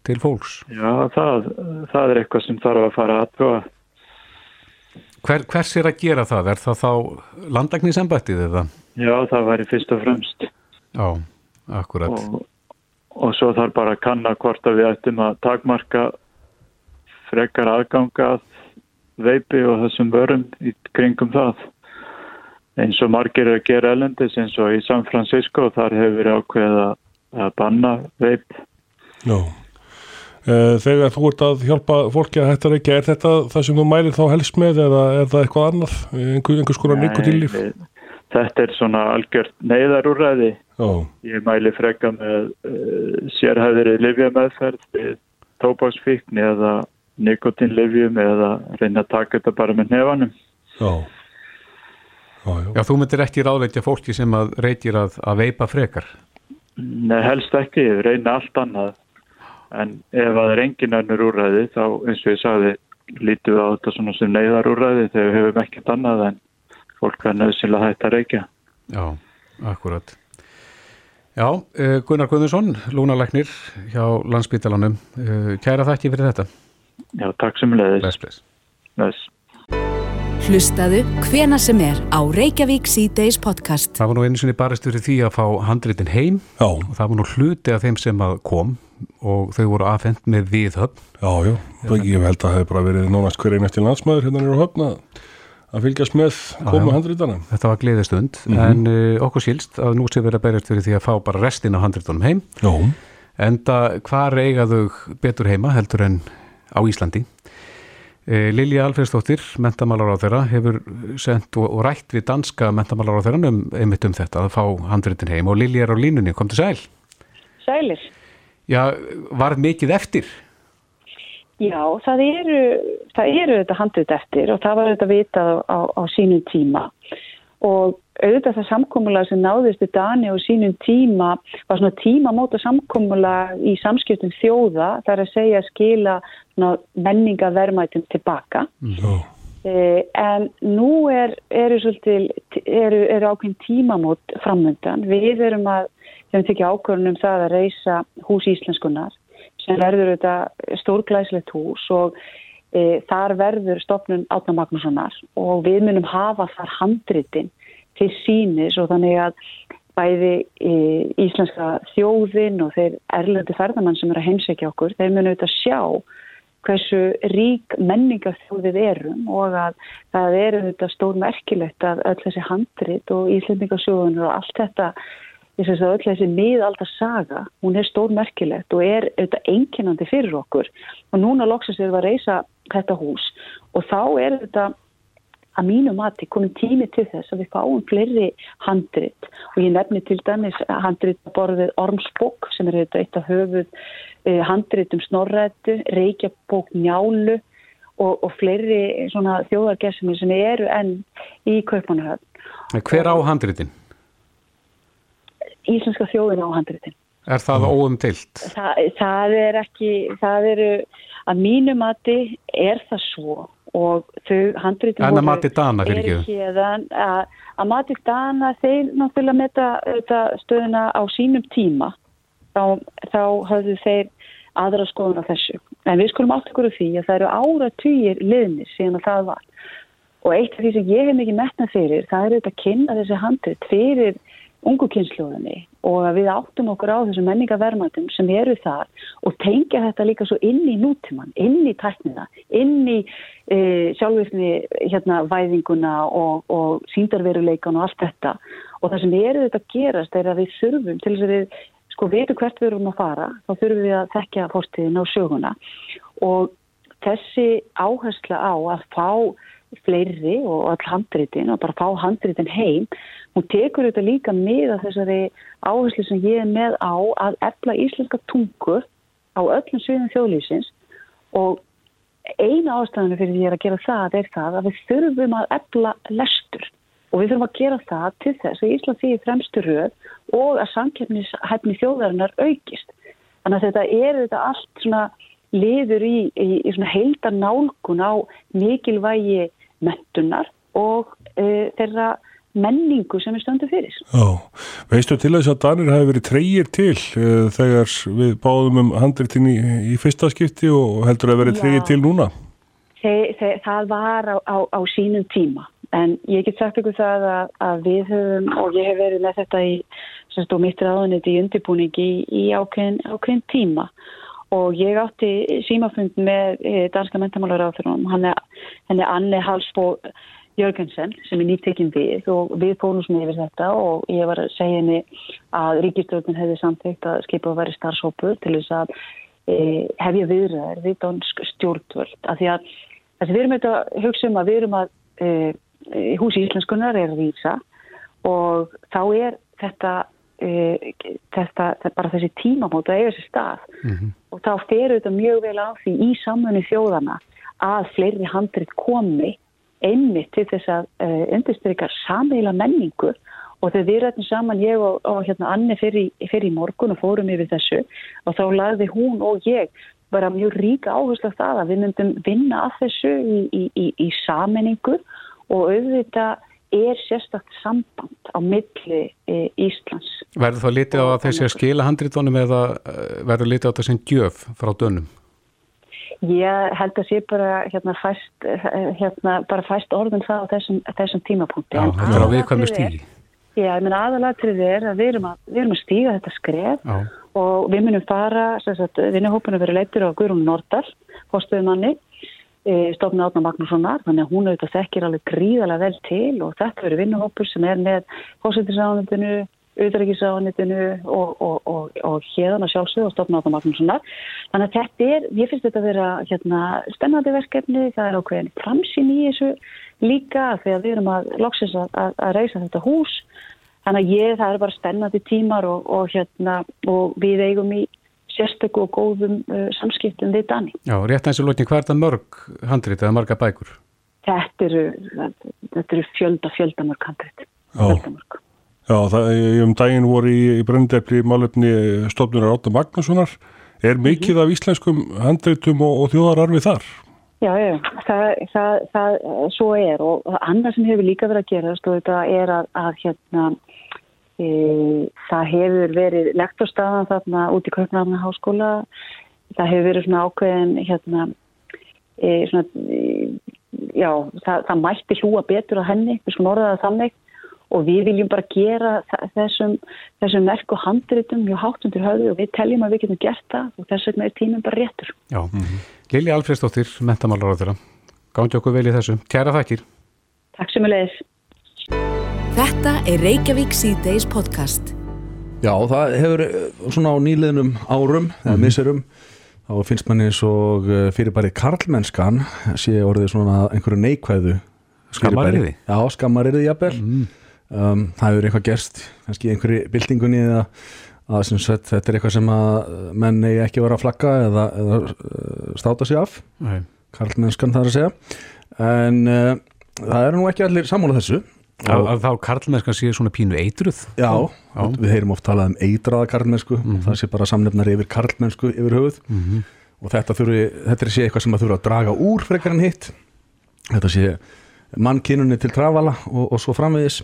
til fólks? Já, það, það er eitthvað sem þarf að fara aðtóa. Hver, hvers er að gera það? Er það þá landagnísembættið eða? Já, það væri fyrst og fremst. Já, akkurat. Og, og svo þarf bara að kanna hvort að við ættum að takmarka frekar aðganga veipi og þessum vörum í kringum það. Eins og margir er að gera elendis eins og í San Francisco þar hefur verið ákveð að banna veip. Já. Eh, þegar þú ert að hjálpa fólki að hætta reykja, er þetta það sem þú mælir þá helst með eða er það eitthvað annað, einhver, einhvers konar nikotinlíf? Þetta er svona algjört neyðarúræði. Ég mæli freka með uh, sérhæðri livjameðferð við tópaksfíkn eða nikotinlivjum eða reyna að taka þetta bara með nefanum. Oh. Oh, já, þú myndir ekki ráðveitja fólki sem að reykir að, að veipa frekar? Nei, helst ekki. Reyna allt annað en ef það er engin önnur úrræði þá eins og ég sagði lítum við á þetta svona sem neyðar úrræði þegar við hefum ekkert annað en fólk er nöðsynlega hægt að reykja. Já, akkurat. Já, eh, Gunnar Guðursson Lúnalæknir hjá Landsbítalanum eh, Kæra þakki fyrir þetta. Já, takk sem leðis Bless, bless. Bless. Hlustaðu hvena sem er á Reykjavík C-Days podcast. Það var nú einu sinni barist fyrir því að fá handritin heim. Já. og það var nú hluti af þeim sem að kom og þau voru aðfendt með viðhöfn. Já, já, ég held að það hefur bara verið nánast hver einastil landsmaður hérna nýra höfn að fylgjast með koma handritana. Þetta var gleðistund mm -hmm. en uh, okkur sílst að nú sé verið að berjast fyrir því að fá bara restin af handritunum heim. Já. enda hvar eiga þau betur heima heldur en á Íslandi? Uh, Lilja Alfredsdóttir mentamálar á þeirra hefur sendt og, og rætt við danska mentamálar á þeirra um, einmitt um þetta að fá handritin heim. Og Lilja er á línunni, kom til sæl. Sælir Já, var mikið eftir? Já, það eru, það eru þetta handið eftir og það var þetta vitað á, á, á sínum tíma og auðvitað það samkómulag sem náðist í Dani og sínum tíma var svona tímamóta samkómulag í samskiptum þjóða þar að segja að skila menningavermætum tilbaka mm. eh, en nú er, eru, svolítið, eru, eru ákveðin tímamót framöndan við erum að sem tekja ákvörnum það að reysa hús íslenskunar sem verður þetta stórglæslegt hús og e, þar verður stopnun Átna Magnússonar og við munum hafa þar handritin til sínis og þannig að bæði e, íslenska þjóðin og þeir erlendi ferðamann sem eru að heimsækja okkur, þeir munum auðvitað sjá hversu rík menningarþjóðið erum og að það eru auðvitað stór merkilegt að öll þessi handrit og íslendingasjóðunir og allt þetta ég syns að öll þessi miðalda saga, hún er stórmerkilegt og er auðvitað einkinandi fyrir okkur og núna loksast við að reysa þetta hús og þá er þetta að mínu mati komin tími til þess að við fáum fleiri handrit og ég nefni til dæmis handrit borðið Ormsbók sem er auðvitað eitt af höfuð eh, handrit um snorrættu, Reykjabók Njálu og, og fleiri svona þjóðargesmi sem eru enn í Kaupanahöfn. Hver á handritin? Íslenska þjóðin á handritin. Er það óumtilt? Það, það er ekki, það eru, að mínu mati er það svo og þau handritin en að mati dana fyrir ekki að, að mati dana þeir náttúrulega metta stöðuna á sínum tíma þá, þá höfðu þeir aðra skoðun á þessu. En við skulum átt okkur úr því að það eru áratugir liðnir síðan að það var. Og eitt af því sem ég hef mikið metnað fyrir, það er auðvitað að kynna þessi handrit fyrir ungu kynnslóðinni og að við áttum okkur á þessum menningavermatum sem eru þar og tengja þetta líka svo inn í nútíman, inn í tæknina, inn í e, sjálfvirkni hérna væðinguna og, og síndarveruleikan og allt þetta. Og það sem eru þetta gerast er að við þurfum til þess að við sko veitum hvert við erum að fara, þá þurfum við að þekkja fórstiðin á söguna. Og þessi áhersla á að fá fleiri og all handritin og bara fá handritin heim hún tekur þetta líka með að þessari áherslu sem ég er með á að efla íslenska tungu á öllum sviðum þjóðlýsins og eina ástæðinu fyrir því að gera það er það að við þurfum að efla lestur og við þurfum að gera það til þess að Ísland því fremstu röð og að samkeppnishæfni þjóðarinnar aukist. Þannig að þetta er þetta allt svona liður í, í, í svona heildar nálgun á mikilvægi mentunar og e, þeirra menningu sem við stöndum fyrir. Já, veistu til þess að Danir hafi verið treyir til uh, þegar við báðum um handritin í, í fyrsta skipti og heldur að verið treyir til núna? Þe, þe, það var á, á, á sínum tíma. En ég get sagt ykkur það að, að við höfum og ég hef verið með þetta í semst og mitt ráðunit í undirbúningi í, í ákveðin, ákveðin tíma. Og ég átti símafund með eh, danska mentamálar áþurum hann er Anne Halsbó Jörgensen sem er nýttekinn við og við fórum sem yfir þetta og ég var að segja henni að ríkistjórnum hefði samþygt að skipa að vera starfsópu til þess að e, hefja viðræðir við dansk stjórnvöld af því að þess að við erum að hugsa um að við erum að e, húsi íslenskunar er að vísa og þá er þetta, e, þetta, þetta bara þessi tímamóta eða þessi stað mm -hmm. og þá fer auðvitað mjög vel á því í samfunni þjóðana að fleiri handrit komi einmitt til þess að uh, undirstryka samheila menningu og þegar við rættum saman ég og, og hérna Anni fyrir, fyrir morgun og fórum yfir þessu og þá lagði hún og ég bara mjög ríka áherslu af það að við myndum vinna af þessu í, í, í, í sammenningu og auðvitað er sérstakt samband á milli e, Íslands. Verður það litið á að þessi að skila handritónum eða verður litið á þessi gjöf frá dönum? Ég held að sé bara hérna fæst, hérna, bara fæst orðin það á þessum, þessum tímapunkti. Já, þetta er á viðkvæmi stíði. Já, ég menna aðalatrið er að við erum að, við erum að stíga þetta skref Já. og við munum fara, vinnuhópunum verið leitur á Guðrún Nordal, hóstuðumanni, e, stofna Átna Magnússonar, þannig að hún auðvitað þekkir alveg gríðalega vel til og þetta verið vinnuhópur sem er með hóstuðusáðundinu, auðvitaðrikiðsáðanitinu og, og, og, og hérna sjálfsög og stofna Átna Magnússonar. Þannig að þetta er, ég finnst þetta að vera hérna, spennandi verkefni, það er ákveðin framsýn í þessu líka þegar við erum að loksins að, að, að reysa þetta hús. Þannig að ég, það er bara spennandi tímar og hérna, við eigum í sérstöku og góðum uh, samskiptum við Dani. Já, rétt eins og lókin, hvað er þetta mörg handrit eða marga bækur? Þetta eru, þetta eru fjölda, fjölda mörg handrit. Fjölda mörg. Já, það, um daginn voru í, í bröndefli málefni stofnunar Átta Magnússonar. Er mikið af íslenskum handreitum og, og þjóðararfi þar? Já, já, það, það, það svo er. Og annað sem hefur líka verið að gera þetta er að, að hérna, e, það hefur verið lektorstaðan þarna út í Kaupnarna háskóla, það hefur verið svona ákveðin hérna, e, svona, e, já, það, það mætti hlúa betur á henni, við svona orðaða þannig og við viljum bara gera þessum, þessum merku handritum mjög hátt undir höfðu og við teljum að við getum gert það og þess vegna er tíminn bara réttur. Já, mm -hmm. Lili Alfredsdóttir, mentamálar á þeirra. Gándi okkur vel í þessu. Kæra þakkir. Takk sem er leiðis. Þetta er Reykjavík C-Days podcast. Já, það hefur eh, svona á nýliðnum árum, eða mm -hmm. misserum, þá finnst manni eins og eh, fyrirbæri karlmennskan sé orðið svona einhverju neikvæðu Skammariði? Já, skammariði jafnvel. Mm um, það hefur eitthvað gerst kannski einhverju bildingunni eða að sagt, þetta er eitthvað sem að menn eigi ekki vera að flagga eða, eða uh, státa sig af karlmennskan þar að segja. En uh, það eru nú ekki allir sammála þessu. Að þá karlmennskan sé svona pínu eitruð? Já, Já. við heyrum oft talað um eitraða karlmennsku mm -hmm. það sé bara samnefnar yfir karlmennsku yfir höfuð. Mm -hmm. og þetta, þurfi, þetta sé eitthvað sem að þurfa að draga úr frekar en hitt. Þetta sé mannkynunni til trafala og, og svo framvegis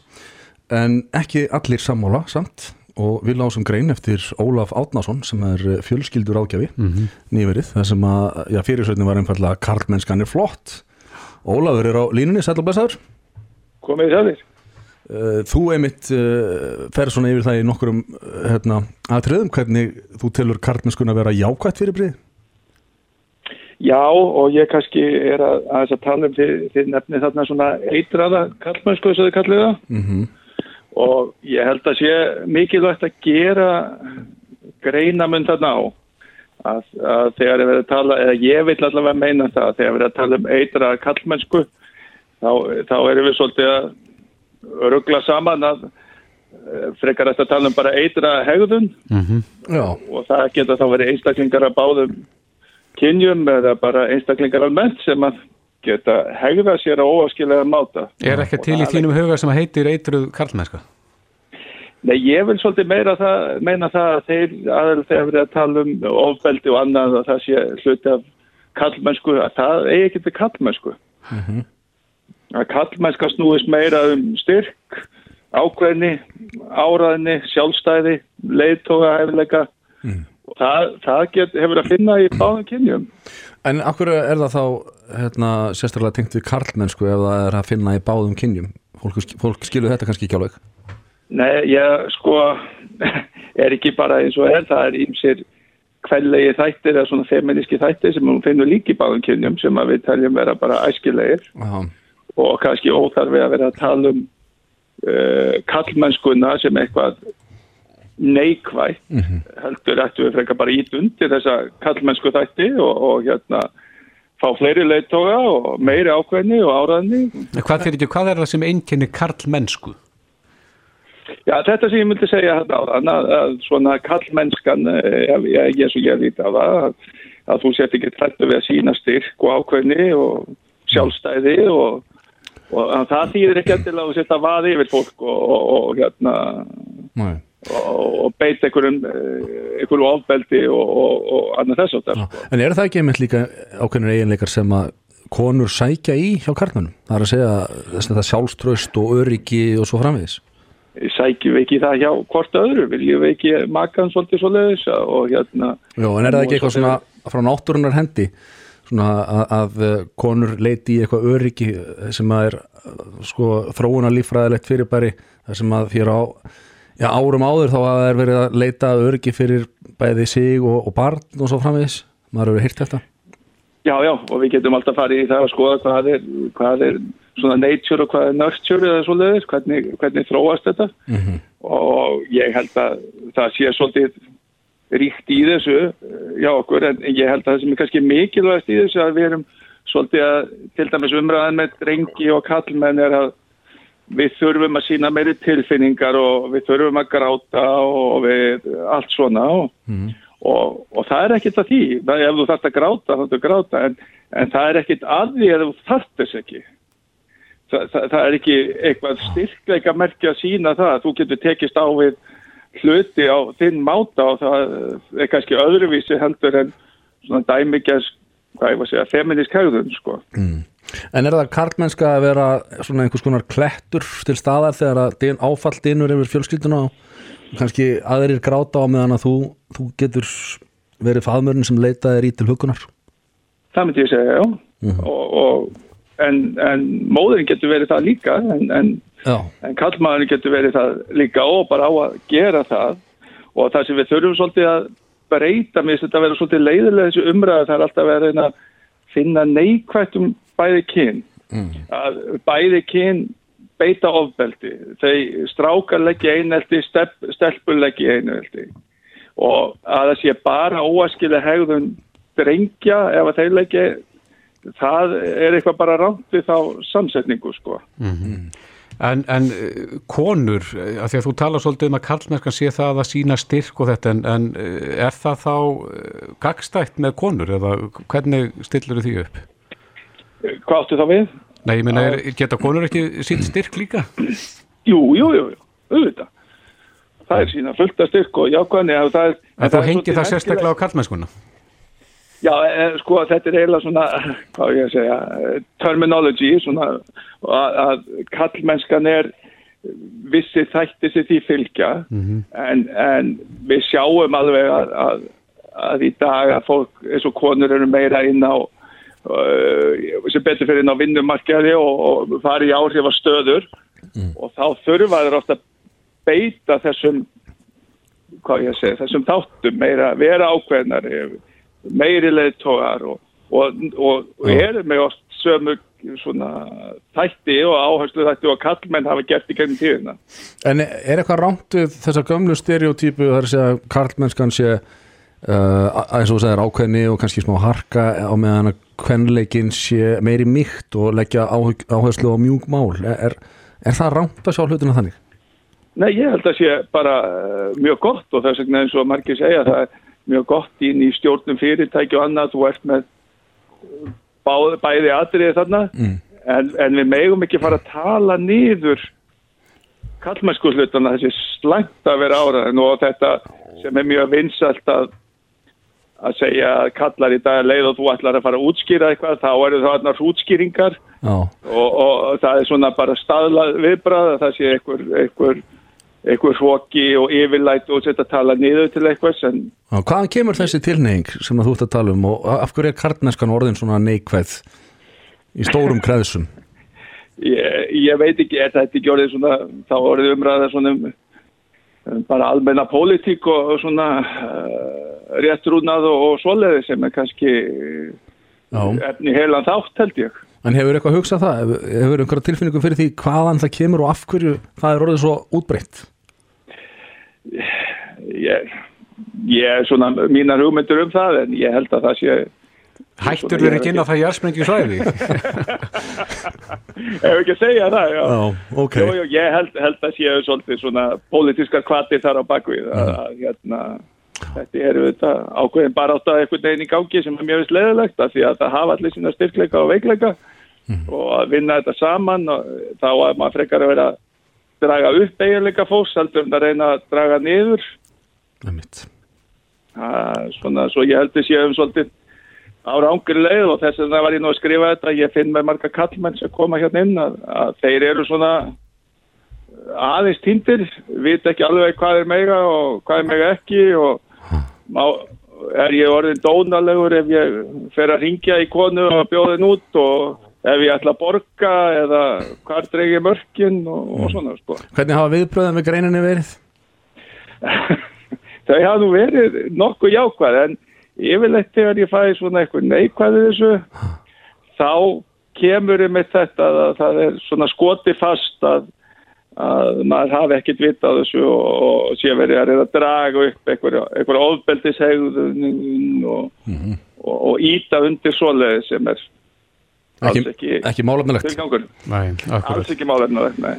en ekki allir sammála samt og við lásum grein eftir Ólaf Átnason sem er fjölskyldur ágjafi Mhm. nýverið, það sem að já, fyrirsögnin var einfallega karlmennskan er flott Ólafur er á línunni, sætla blessaður Komið þið þér? Uh, Þú einmitt uh, fer svona yfir það í nokkurum uh, hérna, aðtriðum hvernig þú telur karlmennskun að vera jákvætt fyrir brið Já, og ég kannski er að, að, að tala um þið, þið nefnið þarna svona eitraða kallmennsku þess að þið kallið það mm -hmm. Og ég held að sé mikilvægt að gera greinamund þarna á að, að þegar ég verið að tala, eða ég vil allavega meina það, þegar ég verið að tala um eitraða kallmennsku þá, þá erum við svolítið að ruggla saman að eh, frekar eftir að tala um bara eitra hegðun Já. og það geta þá verið einstaklingar að báðum kynjum eða bara einstaklingar almennt sem að geta hegða sér á óaskilega máta. Er ekki til í þínum huga sem heitir eitruð karlmennska? Nei, ég vil svolítið meira það, meina það að þeir aðeins þegar við erum að tala um ofbeldi og annað að það sé hluti af kallmennsku, að það eigi ekki til kallmennsku. Að kallmennska snúist meira um styrk, ákveðni, áraðni, sjálfstæði, leiðtóga, hefleika og það, það get, hefur að finna í báðum kynjum. En akkur er það þá hérna, sérstaklega tengt við karlmennsku ef það er að finna í báðum kynjum fólk, fólk skilur þetta kannski ekki alveg Nei, ég sko er ekki bara eins og er, það er ímsir kveldlegi þættir eða svona feminíski þættir sem hún finnur líki báðum kynjum sem við teljum vera bara æskilegir Aha. og kannski óþarfi að vera að tala um uh, kallmennskuna sem eitthvað neikvægt mm -hmm. heldur ættu við frekar bara ít undir þessa kallmennsku þætti og, og hérna fá fleiri leittóga og meiri ákveðni og áraðni Hvað, fyrir hvað er það sem einkenni karlmennsku? Já, þetta sem ég myndi segja hérna áðan að, að svona kallmennskan ef ég er svo ég líti á það að, að þú sett ekki trættu við að sína styrk og ákveðni og sjálfstæði og, og að það þýðir ekki til að þú setja vaði yfir fólk og, og, og hérna Nei. Og, og beit einhverjum einhverjum ofbeldi og annað þess að það En er það ekki einmitt líka ákveðnir eiginleikar sem að konur sækja í hjá karlmennum? Það er að segja þess að það sjálfströst og öryggi og svo framvegis. Sækjum við ekki það hjá hvort öðru, viljum við ekki makan svolítið svo leiðis og hérna Jó, en er það ekki eitthvað svona frá náttúrunar hendi svona að, að konur leiti í eitthvað öryggi sem að er sko þróuna líffræðilegt fyrirbæri sem að fyrir á já, árum áður þá að það er verið að leita öryggi fyrir bæði sig og, og barn og svo framvegis, maður hefur hýrt þetta. Já, já, og við getum alltaf farið í það að skoða hvað er, hvað er svona nature og hvað er nurture eða svoleiðis, hvernig, hvernig þróast þetta. Mm -hmm. og ég held að það sé svolítið ríkt í þessu já okkur, en ég held að það sem er kannski mikilvægast í þessu að við erum svolítið að til dæmis umræðan með drengi og kallmenn er að við þurfum að sína meiri tilfinningar og við þurfum að gráta og við allt svona og mm. Og, og það er ekkert að því, það, ef þú þarft að gráta þá þú gráta, en, en það er ekkert að því að þú þarft þess ekki Þa, það, það er ekki eitthvað styrkleika merkja að sína það að þú getur tekist á við hluti á þinn máta og það er kannski öðruvísi heldur en svona dæmigjast, hvað ég var að segja, feminist hægðun sko. Mm. En er það karlmennska að vera svona einhvers konar klettur til staðar þegar að áfall dinur yfir fjölskylduna og kannski aðrir gráta á meðan að þú, þú getur verið faðmörn sem leitað er í til hugunar Það myndi ég segja, já. Mm -hmm. og, og, en, en móðurinn getur verið það líka en, en, en kallmaðurinn getur verið það líka og bara á að gera það. Og það sem við þurfum svolítið að breyta, mér finnst þetta að vera svolítið leiðilega þessu umræðu, það er alltaf að finna neikvægt um bæði kyn mm. að bæði kyn beita ofbeldi. Þeir strákar leggja einelti, stelpur leggja einelti og að það sé bara óaskilega hegðun drengja ef að þeir leggja það er eitthvað bara rámt við þá samsetningu sko. Mm -hmm. En, en konur, af því að þú tala svolítið um að karlmennskan sé það að sína styrk og þetta, en, en er það þá gagstætt með konur eða hvernig stillur því upp? Hvað áttu þá við? Nei, ég meina, geta konur ekki sín styrk líka? Jú, jú, jú, auðvitað. Það er sína fullta styrk og jákvæðni. En, en þú hengi það sérstaklega á karlmennskuna? Já, en, sko, þetta er eiginlega svona, hvað ég að segja, terminology, svona, að, að karlmennskan er vissi þætti sem því fylgja en, en við sjáum alveg að, að, að í dag að fólk eins og konur eru meira inn á uh, sem betur fyrir inn á vinnumarkaði og, og fari í áhrif að stöður. Og þá þurfa þeir ofta að beita þessum hvað ég að segja, þessum þáttum meira, vera ákveðnar meiri leiðtógar og, og, og, og eru með oft sömu svona þætti og áherslu þætti og kallmenn hafa gert í gennum tíðina. En er eitthvað rámt við þessar gömlu stereotypu þar að segja karlmennskan sé uh, eins og þú segir ákveðni og kannski smá harka á meðan að kvenleikin sé meiri mýkt og leggja áherslu á mjúk mál er, er, er það rámt að sjá hlutina þannig? Nei, ég held að sé bara uh, mjög gott og þess vegna eins og margir segja það er mjög gott inn í stjórnum fyrirtæki og annað, þú ert með báð, bæði atriði þarna Mm. en, en við megum ekki fara að tala niður kallmennsku hlutana þessi slæmt að vera áraðin og þetta sem er mjög vinsalt að að segja að kallar í dag leið og þú ætlar að fara að útskýra eitthvað þá eru það annars útskýringar Já. og, og það er svona bara staðlað viðbrað að það sé einhver, einhver hróki og yfirlætt og setja að tala niður til eitthvað Já, hvaðan kemur þessi tilneying sem þú ert að tala um og af hverju er karlmennskan orðin svona neikvæð í stórum kreðsum? ég, ég veit ekki, er þetta ekki orðið svona þá orðið umræða svona um, um bara almenna pólitík og, og svona uh, réttrúnað og, og svoleiði sem er kannski Já. efni heilan þátt held ég En hefur eitthvað hugsað það? Hefur- einhverja tilfinningum fyrir því hvaðan það kemur og af hverju það er orðið svo útbreytt? Ég, ég svona mínar hugmyndur um það en ég held að það sé Hættur þeir ekki inn á það jærsmengi svæði? Ef ekki að segja það, já. Já, ok. Jú, jú, ég held, held að séu svolítið svona pólitískar kvatir þar á bakvið að, að hérna, þetta er þetta ákveðin bara átt að einhvern veginn í gangi sem er mjög veist leðilegt að því að það hafa allir sína styrkleika og veikleika og að vinna þetta saman og þá að maður frekar að vera draga upp eiginleika fólks heldur en að reyna að draga niður. Það, svona, svo ég held að séum svolítið á rángri leið og þess vegna var ég nú að skrifa þetta ég finn með marga kallmenn sem koma hérna inn að, að þeir eru svona aðeins týndir vit ekki alveg hvað er mega og hvað er mega ekki og má, er ég orðin dónalegur ef ég fer að ringja í konu og bjóðin út og ef ég ætla að borga eða hvað dregi mörkin og, og svona sko. Hvernig hafa viðbröðum við greininni verið? þau hafa nú verið nokkuð jákvæð en yfirleitt þegar ég fæði svona eitthvað neikvæði þessu þá kemur ég með þetta að það er svona skoti fast að, að maður hafi ekkit vita á þessu og, og sé verið að reyða að draga upp einhver, einhver ofbeldishegðun og, og, og íta undir svoleiði sem er alls Ekki, ekki, ekki málefnilegt. alls ekki málefnilegt, nei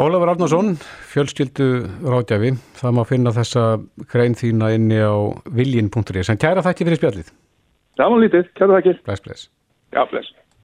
Ólafur Arnarsson, fjölskyldu ráðgjafi, það má finna þessa grein þína inni á viljin.is en kæra þætti fyrir spjallið. Var lítið, kæra bless. Já, bless.